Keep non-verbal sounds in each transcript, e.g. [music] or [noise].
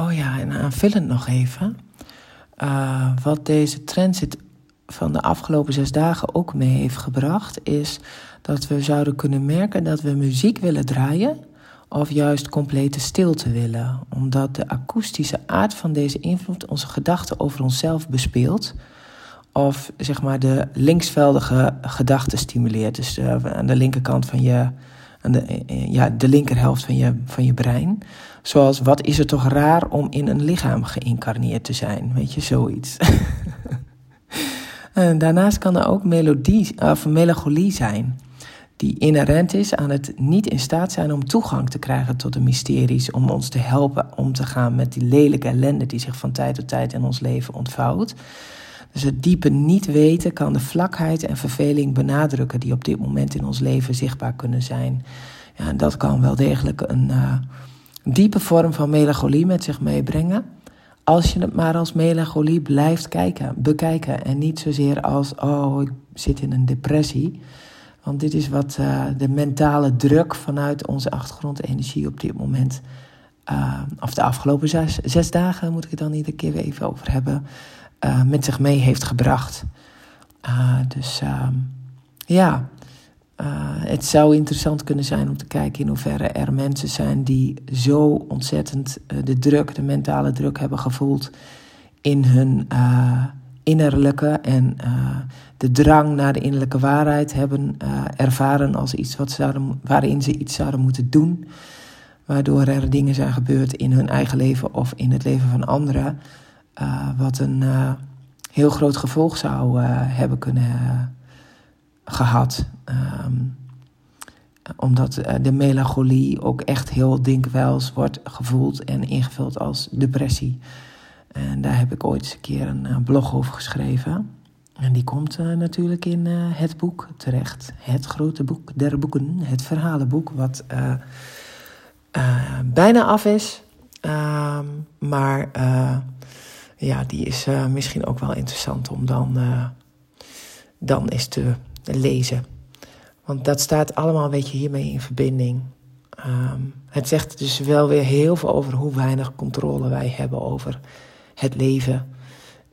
Oh ja, en aanvullend nog even. Uh, wat deze transit van de afgelopen zes dagen ook mee heeft gebracht, is dat we zouden kunnen merken dat we muziek willen draaien of juist complete stilte willen, omdat de akoestische aard van deze invloed onze gedachten over onszelf bespeelt of zeg maar de linksveldige gedachten stimuleert. Dus uh, aan de linkerkant van je, aan de, eh, ja, de linkerhelft van je, van je brein. Zoals, wat is het toch raar om in een lichaam geïncarneerd te zijn? Weet je, zoiets. [laughs] en daarnaast kan er ook melodie, of melancholie zijn die inherent is aan het niet in staat zijn om toegang te krijgen tot de mysteries, om ons te helpen om te gaan met die lelijke ellende die zich van tijd tot tijd in ons leven ontvouwt. Dus het diepe niet weten kan de vlakheid en verveling benadrukken die op dit moment in ons leven zichtbaar kunnen zijn. Ja, en dat kan wel degelijk een uh, diepe vorm van melancholie met zich meebrengen. Als je het maar als melancholie blijft kijken, bekijken en niet zozeer als, oh, ik zit in een depressie. Want dit is wat uh, de mentale druk vanuit onze achtergrondenergie op dit moment, uh, of de afgelopen zes, zes, dagen moet ik het dan iedere keer weer even over hebben, uh, met zich mee heeft gebracht. dus ja, het zou interessant kunnen zijn om te kijken in hoeverre er mensen zijn die zo ontzettend de druk, de mentale druk hebben gevoeld in hun innerlijke en de drang naar de innerlijke waarheid hebben ervaren als iets wat zouden, waarin ze iets zouden moeten doen. Waardoor er dingen zijn gebeurd in hun eigen leven of in het leven van anderen. Wat een heel groot gevolg zou hebben kunnen gehad. Um, omdat de melancholie ook echt heel dikwijls wordt gevoeld en ingevuld als depressie. En daar heb ik ooit eens een keer een, eh, blog over geschreven. En die komt uh, natuurlijk in het boek terecht. Het grote boek der boeken, het verhalenboek, wat bijna af is. Ehm, maar ja, die is misschien ook wel interessant om dan, dan eens te lezen. Want dat staat allemaal een beetje hiermee in verbinding. Um, het zegt dus wel weer heel veel over hoe weinig controle wij hebben over het leven.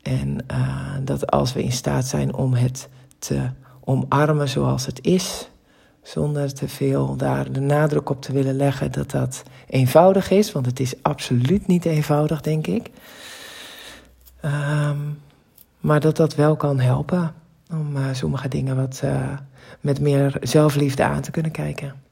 En uh, dat als we in staat zijn om het te omarmen zoals het is, zonder te veel daar de nadruk op te willen leggen dat dat eenvoudig is, want het is absoluut niet eenvoudig, denk ik. Um, maar dat dat wel kan helpen om uh, sommige dingen wat uh, met meer zelfliefde aan te kunnen kijken.